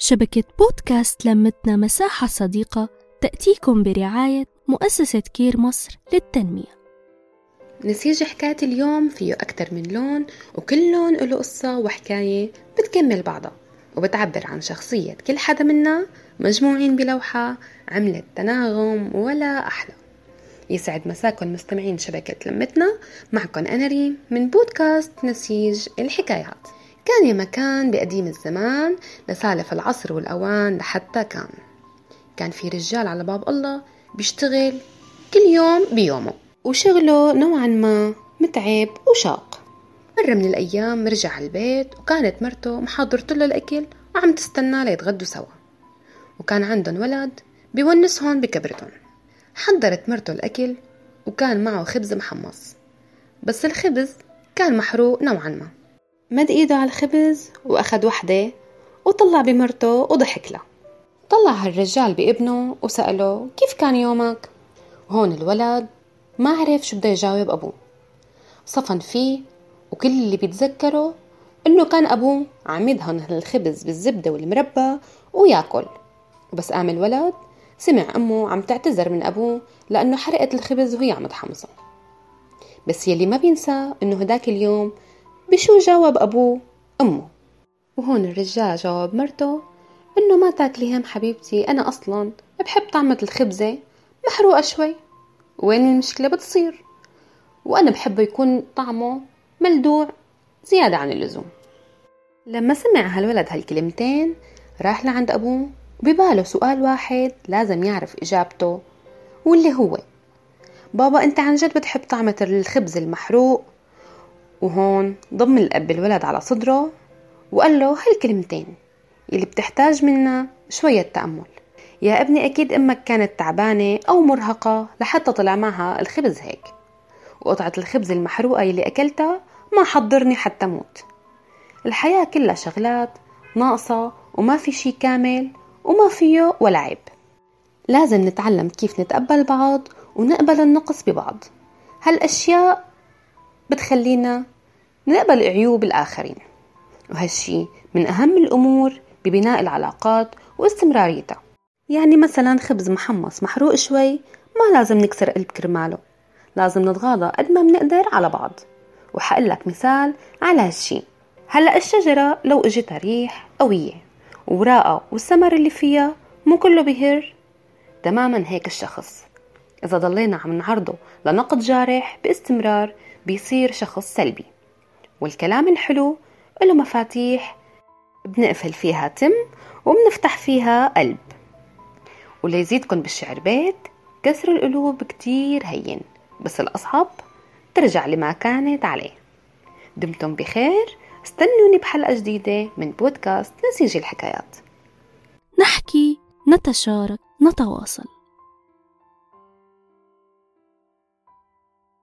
شبكة بودكاست لمتنا مساحة صديقة تأتيكم برعاية مؤسسة كير مصر للتنمية. نسيج حكاية اليوم فيه أكتر من لون وكل لون له قصة وحكاية بتكمل بعضها وبتعبر عن شخصية كل حدا منا مجموعين بلوحة عملت تناغم ولا أحلى. يسعد مساكم مستمعين شبكة لمتنا معكم أنا ريم من بودكاست نسيج الحكايات. كان يا مكان بقديم الزمان لسالف العصر والأوان لحتى كان. كان في رجال على باب الله بيشتغل كل يوم بيومه وشغله نوعا ما متعب وشاق. مرة من الأيام رجع على البيت وكانت مرته محضرت له الأكل وعم تستنى ليتغدوا سوا. وكان عندهم ولد بيونسهم بكبرتهم. حضرت مرته الأكل وكان معه خبز محمص. بس الخبز كان محروق نوعا ما. مد إيده على الخبز واخد وحدة وطلع بمرته وضحك له طلع هالرجال بابنه وسأله كيف كان يومك؟ وهون الولد ما عرف شو بده يجاوب أبوه. صفن فيه وكل اللي بيتذكره إنه كان أبوه عم يدهن الخبز بالزبدة والمربى وياكل. وبس قام الولد سمع أمه عم تعتذر من أبوه لأنه حرقت الخبز وهي عم تحمصه. بس يلي ما بينسى إنه هداك اليوم بشو جاوب أبوه أمه. وهون الرجال جاوب مرته إنه ما تاكلي هم حبيبتي أنا أصلا بحب طعمة الخبزة محروقة شوي. وين المشكلة بتصير؟ وأنا بحبه يكون طعمه ملدوع زيادة عن اللزوم. لما سمع هالولد هالكلمتين راح لعند أبوه. وبباله سؤال واحد لازم يعرف إجابته واللي هو بابا أنت عن جد بتحب طعمة الخبز المحروق؟ وهون ضم الأب الولد على صدره وقال له هالكلمتين اللي بتحتاج منا شوية تأمل. يا ابني أكيد أمك كانت تعبانة أو مرهقة لحتى طلع معها الخبز هيك. وقطعة الخبز المحروقة اللي أكلتها ما حضرني حتى موت. الحياة كلها شغلات ناقصة وما في شي كامل وما فيه ولا عيب. لازم نتعلم كيف نتقبل بعض ونقبل النقص ببعض. هالأشياء بتخلينا نقبل عيوب الآخرين. وهالشي من أهم الأمور ببناء العلاقات واستمراريتها. يعني مثلا خبز محمص محروق شوي ما لازم نكسر قلب كرماله. لازم نتغاضى قد ما بنقدر على بعض. وحقول لك مثال على هالشي. هلأ الشجرة لو اجتها ريح قوية وراقة والثمر اللي فيها مو كله بهر تماما هيك الشخص. إذا ضلينا عم نعرضه لنقد جارح باستمرار بيصير شخص سلبي. والكلام الحلو له مفاتيح بنقفل فيها تم وبنفتح فيها قلب. وليزيدكن بالشعر بيت كسر القلوب كتير هين بس الأصعب ترجع لما كانت عليه. دمتم بخير استنوني بحلقة جديدة من بودكاست نسيج الحكايات. نحكي نتشارك نتواصل.